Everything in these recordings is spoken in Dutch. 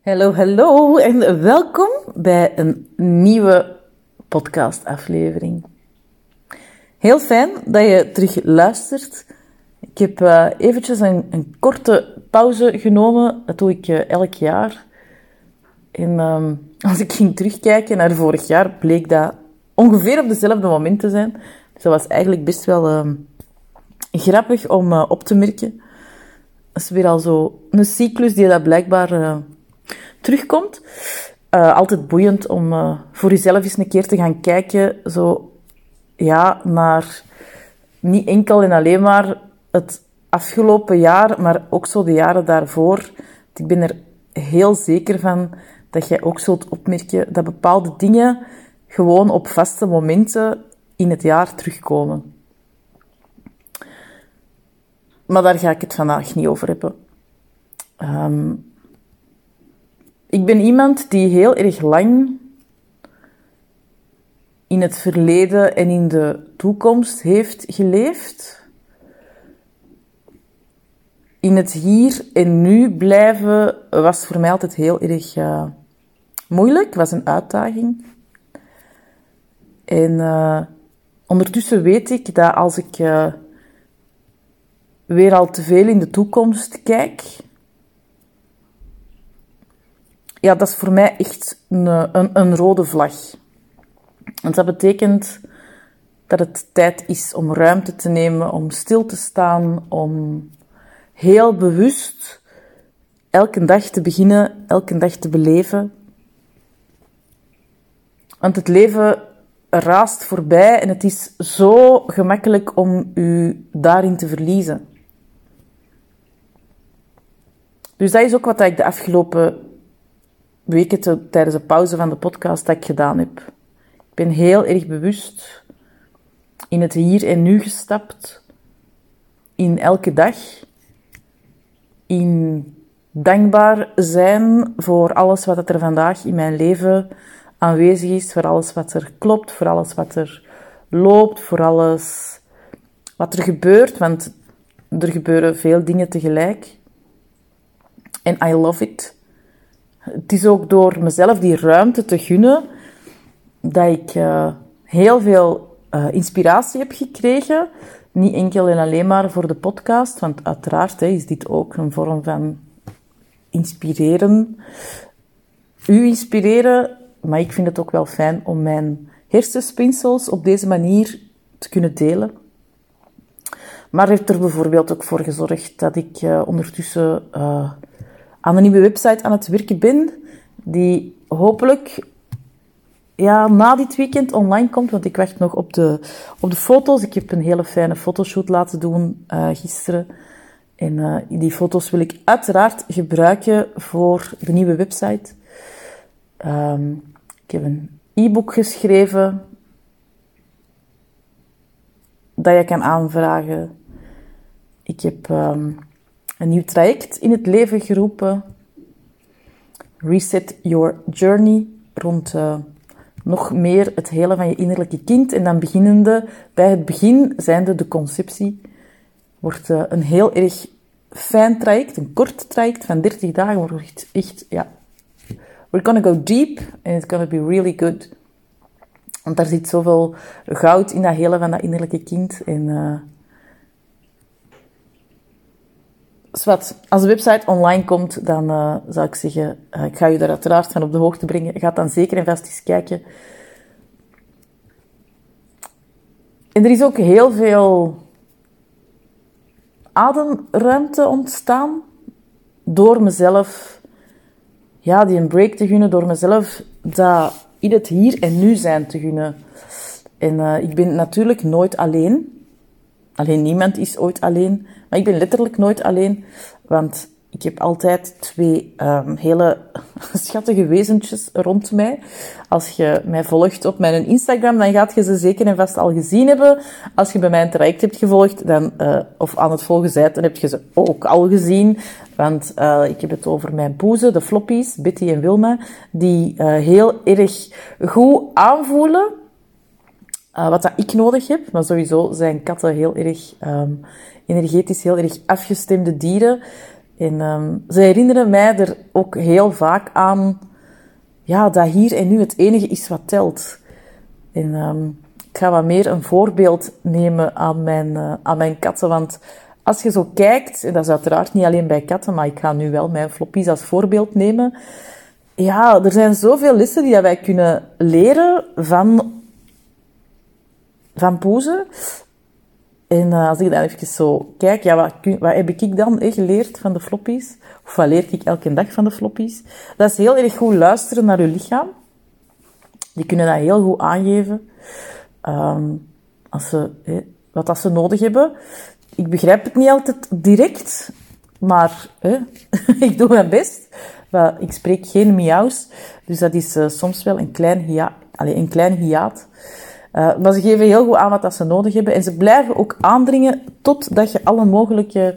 Hallo, hallo en welkom bij een nieuwe podcastaflevering. Heel fijn dat je terug luistert. Ik heb uh, eventjes een, een, korte pauze genomen. Dat doe ik uh, elk jaar. En uh, als ik ging terugkijken naar vorig jaar, bleek dat ongeveer op dezelfde moment te zijn. Dus dat was eigenlijk best wel ehm, grappig om uh, op te merken. Dat is weer al zo een cyclus die dat blijkbaar terugkomt. Uh, altijd boeiend om uh, voor jezelf eens een keer te gaan kijken, zo, ja, naar niet enkel en alleen maar het afgelopen jaar, maar ook zo de jaren daarvoor. Ik ben er heel zeker van dat jij ook zult opmerken dat bepaalde dingen gewoon op vaste momenten in het jaar terugkomen. Maar daar ga ik het vandaag niet over hebben. Um, ik ben iemand die heel erg lang in het verleden en in de toekomst heeft geleefd. In het hier en nu blijven was voor mij altijd heel erg uh, moeilijk, was een uitdaging. En uh, ondertussen weet ik dat als ik uh, weer al te veel in de toekomst kijk, ja, dat is voor mij echt een, een, een rode vlag. Want dat betekent dat het tijd is om ruimte te nemen, om stil te staan, om heel bewust elke dag te beginnen, elke dag te beleven. Want het leven raast voorbij en het is zo gemakkelijk om u daarin te verliezen. Dus dat is ook wat ik de afgelopen weken tijdens de pauze van de podcast dat ik gedaan heb. Ik ben heel erg bewust in het hier en nu gestapt, in elke dag, in dankbaar zijn voor alles wat er vandaag in mijn leven aanwezig is, voor alles wat er klopt, voor alles wat er loopt, voor alles wat er gebeurt, want er gebeuren veel dingen tegelijk. En I love it het is ook door mezelf die ruimte te gunnen dat ik uh, heel veel uh, inspiratie heb gekregen. Niet enkel en alleen maar voor de podcast, want uiteraard hè, is dit ook een vorm van inspireren. U inspireren, maar ik vind het ook wel fijn om mijn hersenspinsels op deze manier te kunnen delen. Maar heeft er bijvoorbeeld ook voor gezorgd dat ik uh, ondertussen aan een nieuwe website aan het werken ben, die hopelijk ja, na dit weekend online komt, want ik wacht nog op de, op de foto's. Ik heb een hele fijne fotoshoot laten doen uh, gisteren. En uh, die foto's wil ik uiteraard gebruiken voor de nieuwe website. Um, ik heb een e-book geschreven dat je kan aanvragen. Ik heb um, een nieuw traject in het leven geroepen. Reset Your Journey rond uh, nog meer het hele van je innerlijke kind. En dan beginnende bij het begin, zijnde de conceptie, wordt uh, een heel erg fijn traject, een kort traject van 30 dagen, wordt echt, echt ja, we're gonna go deep and it's gonna be really good. Want daar zit zoveel goud in dat hele van dat innerlijke kind. En uh, Als de website online komt, dan uh, zou ik zeggen, uh, ik ga je daar uiteraard van op de hoogte brengen. Ga dan zeker en vast eens kijken. En er is ook heel veel ademruimte ontstaan door mezelf, ja, die een break te gunnen, door mezelf dat in het hier en nu zijn te gunnen. En uh, ik ben natuurlijk nooit alleen. Alleen niemand is ooit alleen. Maar ik ben letterlijk nooit alleen, want ik heb altijd twee um, hele schattige wezentjes rond mij. Als je mij volgt op mijn Instagram, dan gaat je ze zeker en vast al gezien hebben. Als je bij mij een traject hebt gevolgd, dan, uh, of aan het volgen bent, dan heb je ze ook al gezien. Want uh, ik heb het over mijn poezen, de floppies, Betty en Wilma, die uh, heel erg goed aanvoelen wat dat ik nodig heb. Maar sowieso zijn katten heel erg um, energetisch heel erg afgestemde dieren. En ehm, ze herinneren mij er ook heel vaak aan ja, dat hier en nu het enige is wat telt. En ehm, ik ga wat meer een voorbeeld nemen aan mijn, uh, aan mijn katten. Want als je zo kijkt, en dat is uiteraard niet alleen bij katten, maar ik ga nu wel mijn floppies als voorbeeld nemen. Ja, er zijn zoveel lessen die wij kunnen leren van, van poezen. En uh, als ik dan even zo kijk, ja, wat, heb ik dan eh, geleerd van de floppies? Of wat leer ik elke dag van de floppies? Dat is heel erg goed luisteren naar je lichaam. Die kunnen dat heel goed aangeven. Um, als ze, eh, wat dat ze nodig hebben. Ik begrijp het niet altijd direct, maar eh, ik doe mijn best. Maar ik spreek geen miauws, dus dat is uh, soms wel een klein, hia allez, een klein hiaat. Uh, maar ze geven heel goed aan wat dat ze nodig hebben. En ze blijven ook aandringen totdat je alle mogelijke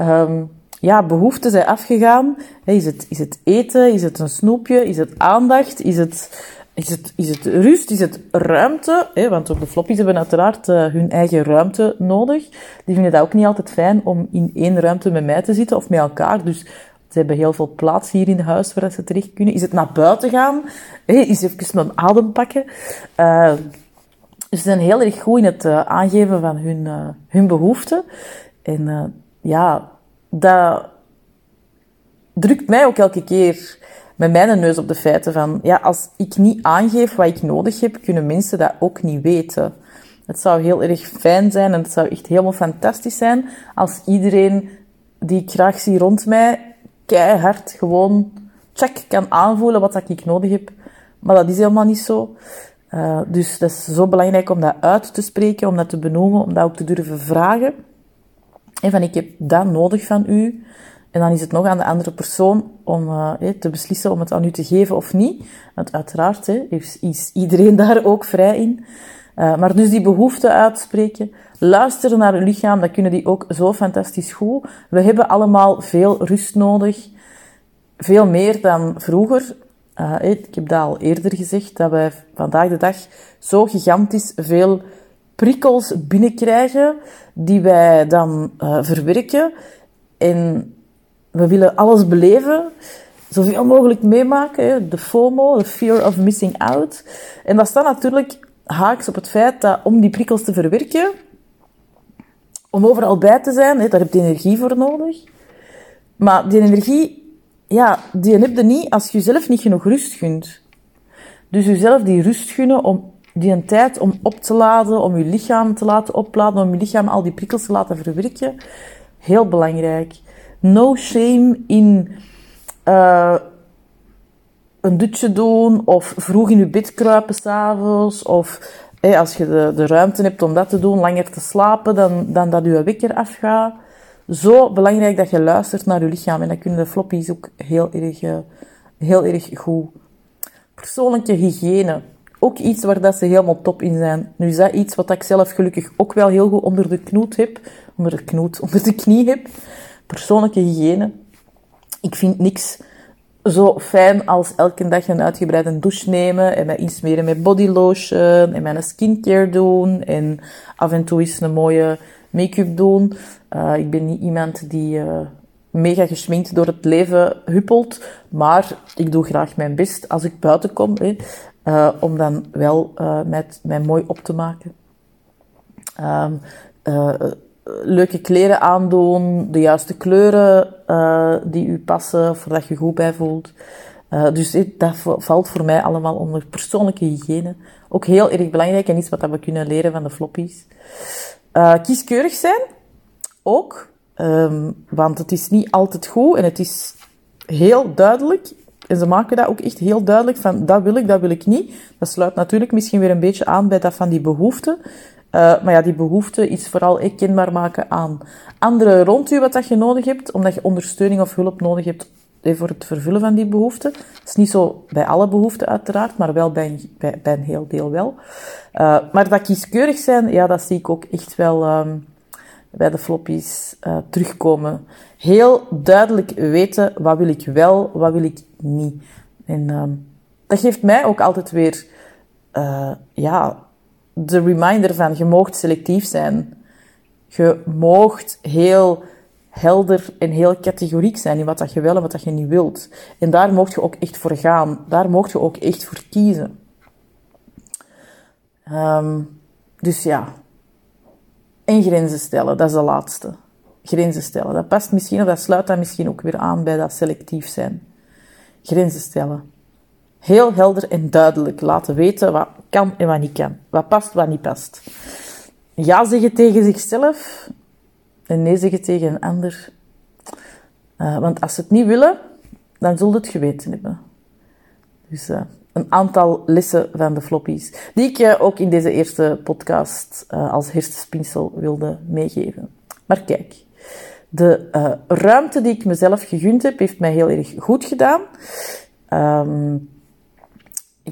um, ja, behoeften zijn afgegaan. is, het, is het eten? Is het een snoepje? Is het aandacht? Is het, is het, is het rust? Is het ruimte? Want ook de floppies hebben uiteraard uh, hun eigen ruimte nodig. Die vinden dat ook niet altijd fijn om in één ruimte met mij te zitten of met elkaar. Dus ze hebben heel veel plaats hier in huis waar ze terecht kunnen. Is het naar buiten gaan? Hè? Is even mijn adem pakken? Uh, ze zijn heel erg goed in het uh, aangeven van hun, uh, hun behoeften. En uh, ja, dat drukt mij ook elke keer met mijn neus op de feiten van, ja, als ik niet aangeef wat ik nodig heb, kunnen mensen dat ook niet weten. Het zou heel erg fijn zijn en het zou echt helemaal fantastisch zijn als iedereen die ik graag zie rond mij keihard gewoon check kan aanvoelen wat ik nodig heb. Maar dat is helemaal niet zo. Uh, dus dat is zo belangrijk om dat uit te spreken, om dat te benoemen, om dat ook te durven vragen. En van, ik heb dat nodig van u. En dan is het nog aan de andere persoon om uh, te beslissen om het aan u te geven of niet. Want uiteraard hè, is, iedereen daar ook vrij in. Maar dus die behoefte uitspreken, luisteren naar uw lichaam, dat kunnen die ook zo fantastisch goed. We hebben allemaal veel rust nodig. Veel meer dan vroeger. Uh, ik heb dat al eerder gezegd, dat wij vandaag de dag zo gigantisch veel prikkels binnenkrijgen, die wij dan uh, verwerken. En we willen alles beleven, zoveel mogelijk meemaken. De FOMO, de fear of missing out. En dat staat natuurlijk haaks op het feit dat om die prikkels te verwerken, om overal bij te zijn, daar heb je energie voor nodig. Maar die energie ja, die heb je niet als je jezelf niet genoeg rust gunt. Dus jezelf die rust gunnen om die een tijd om op te laden, om je lichaam te laten opladen, om je lichaam al die prikkels te laten verwerken. Heel belangrijk. No shame in uh, een dutje doen of vroeg in je bed kruipen s'avonds of hey, als je de, de ruimte hebt om dat te doen, langer te slapen dan, dan dat je wekker afgaat zo belangrijk dat je luistert naar je lichaam. En dat kunnen de floppies ook heel erg, uh, heel erg goed. Persoonlijke hygiëne. Ook iets waar dat ze helemaal top in zijn. Nu is dat iets wat ik zelf gelukkig ook wel heel goed onder de knoet heb. Onder de knoet, onder de knie heb. Persoonlijke hygiëne. Ik vind niks zo fijn als elke dag een uitgebreide douche nemen en mij insmeren met bodylotion en mijn skincare doen en af en toe eens een mooie make-up doen. Uh, ik ben niet iemand die uh, mega geschminkt door het leven huppelt, maar ik doe graag mijn best als ik buiten kom, hè, uh, om dan wel met, mij mooi op te maken. Um, leuke kleren aandoen, de juiste kleuren die u passen, voordat je goed bij voelt. Dus dat valt voor mij allemaal onder persoonlijke hygiëne. Ook heel erg belangrijk en iets wat we kunnen leren van de floppies. Uh, kieskeurig zijn, ook. Um, want het is niet altijd goed en het is heel duidelijk. En ze maken dat ook echt heel duidelijk van, dat wil ik, dat wil ik niet. Dat sluit natuurlijk misschien weer een beetje aan bij dat van die behoefte. Uh, maar ja, die behoefte is vooral kenbaar maken aan anderen rond u wat dat je nodig hebt, omdat je ondersteuning of hulp nodig hebt voor het vervullen van die behoeften. Dat is niet zo bij alle behoeften uiteraard, maar wel bij een, bij, heel deel wel. Uh, maar dat kieskeurig zijn, ja, dat zie ik ook echt wel um, bij de floppies uh, terugkomen. Heel duidelijk weten, wat wil ik wel, wat wil ik niet. En um, dat geeft mij ook altijd weer, ja, de reminder van, je moogt selectief zijn. Je moogt heel helder en heel categoriek zijn in wat dat je wel en wat dat je niet wilt. En daar mocht je ook echt voor gaan. Daar mocht je ook echt voor kiezen. Ehm, dus ja. En grenzen stellen, dat is de laatste. Grenzen stellen. Dat past misschien, of dat sluit dan misschien ook weer aan bij dat selectief zijn. Grenzen stellen. Heel helder en duidelijk laten weten wat kan en wat niet kan. Wat past, wat niet past. Ja zeggen tegen zichzelf nee zeggen tegen een ander. Uh, want als ze het niet willen, dan zullen het geweten hebben. Dus uh, een aantal lessen van de floppies, die ik uh, ook in deze eerste podcast als hersenspinsel wilde meegeven. Maar kijk, de ruimte die ik mezelf gegund heb, heeft mij heel erg goed gedaan. Um,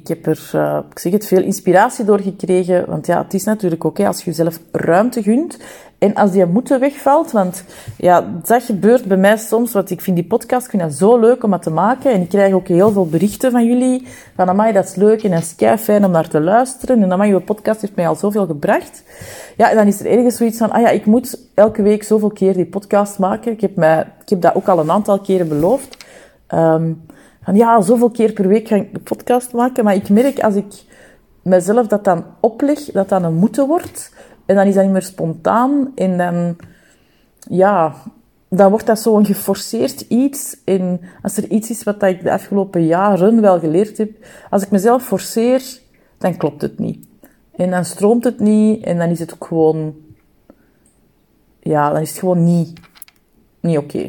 ik heb er, uh, ik zeg het, veel inspiratie door gekregen. Want ja, het is natuurlijk ook, als je jezelf ruimte gunt. En als die moeten wegvalt, want ja, dat gebeurt bij mij soms. Want ik vind die podcast vind zo leuk om dat te maken. En ik krijg ook heel veel berichten van jullie. Van, amai, dat is leuk en dat is fijn om naar te luisteren. En amai, je podcast heeft mij al zoveel gebracht. Ja, en dan is er ergens zoiets van, ah ja, ik moet elke week zoveel keer die podcast maken. Ik heb, mij, ik heb dat ook al een aantal keren beloofd. Um, van ja, zoveel keer per week ga ik de podcast maken, maar ik merk als ik mezelf dat dan opleg, dat dat een moeten wordt. En dan is dat niet meer spontaan. En dan, ja, dan wordt dat zo'n geforceerd iets. En als er iets is wat ik de afgelopen jaren wel geleerd heb, als ik mezelf forceer, dan klopt het niet. En dan stroomt het niet, en dan is het ook gewoon, ja, dan is het gewoon niet, niet oké.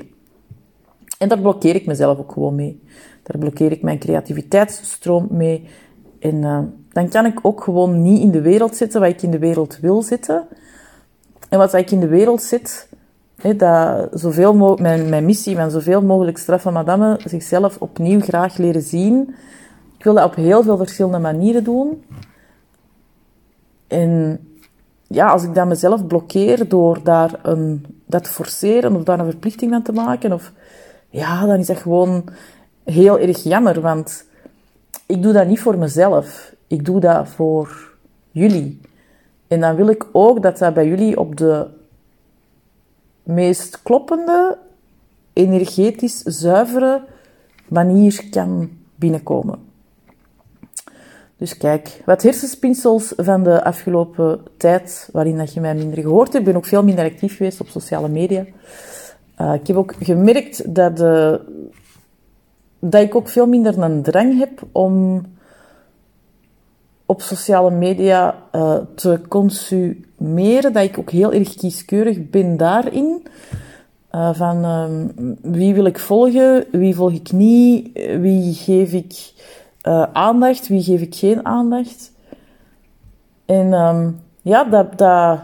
En daar blokkeer ik mezelf ook gewoon mee. Daar blokkeer ik mijn creativiteitsstroom mee. En uh, dan kan ik ook gewoon niet in de wereld zitten wat ik in de wereld wil zitten. En wat ik in de wereld zit, hè, dat zoveel mijn, mijn missie van zoveel mogelijk straffe madame zichzelf opnieuw graag leren zien. Ik wil dat op heel veel verschillende manieren doen. En ja, als ik dan mezelf blokkeer door daar een, dat te forceren of daar een verplichting van te maken, of ja, dan is dat gewoon heel erg jammer, want ik doe dat niet voor mezelf. Ik doe dat voor jullie. En dan wil ik ook dat dat bij jullie op de meest kloppende, energetisch zuivere manier kan binnenkomen. Dus kijk, wat hersenspinsels van de afgelopen tijd, waarin dat je mij minder gehoord hebt. Ik ben ook veel minder actief geweest op sociale media. Uh, ik heb ook gemerkt dat de dat ik ook veel minder een drang heb om op sociale media uh, te consumeren. Dat ik ook heel erg kieskeurig ben daarin. Uh, van uh, wie wil ik volgen, wie volg ik niet, wie geef ik uh, aandacht, wie geef ik geen aandacht. En um, ja, dat, dat,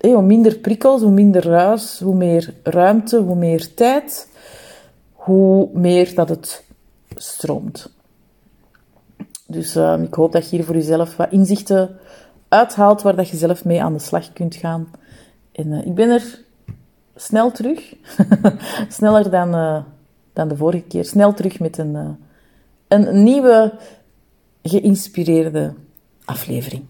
hoe minder prikkels, hoe minder ruis, hoe meer ruimte, hoe meer tijd hoe meer dat het stroomt. Dus uh, ik hoop dat je hier voor jezelf wat inzichten uithaalt waar dat je zelf mee aan de slag kunt gaan. En uh, ik ben er snel terug. Sneller dan, uh, dan de vorige keer. Snel terug met een, een nieuwe, geïnspireerde aflevering.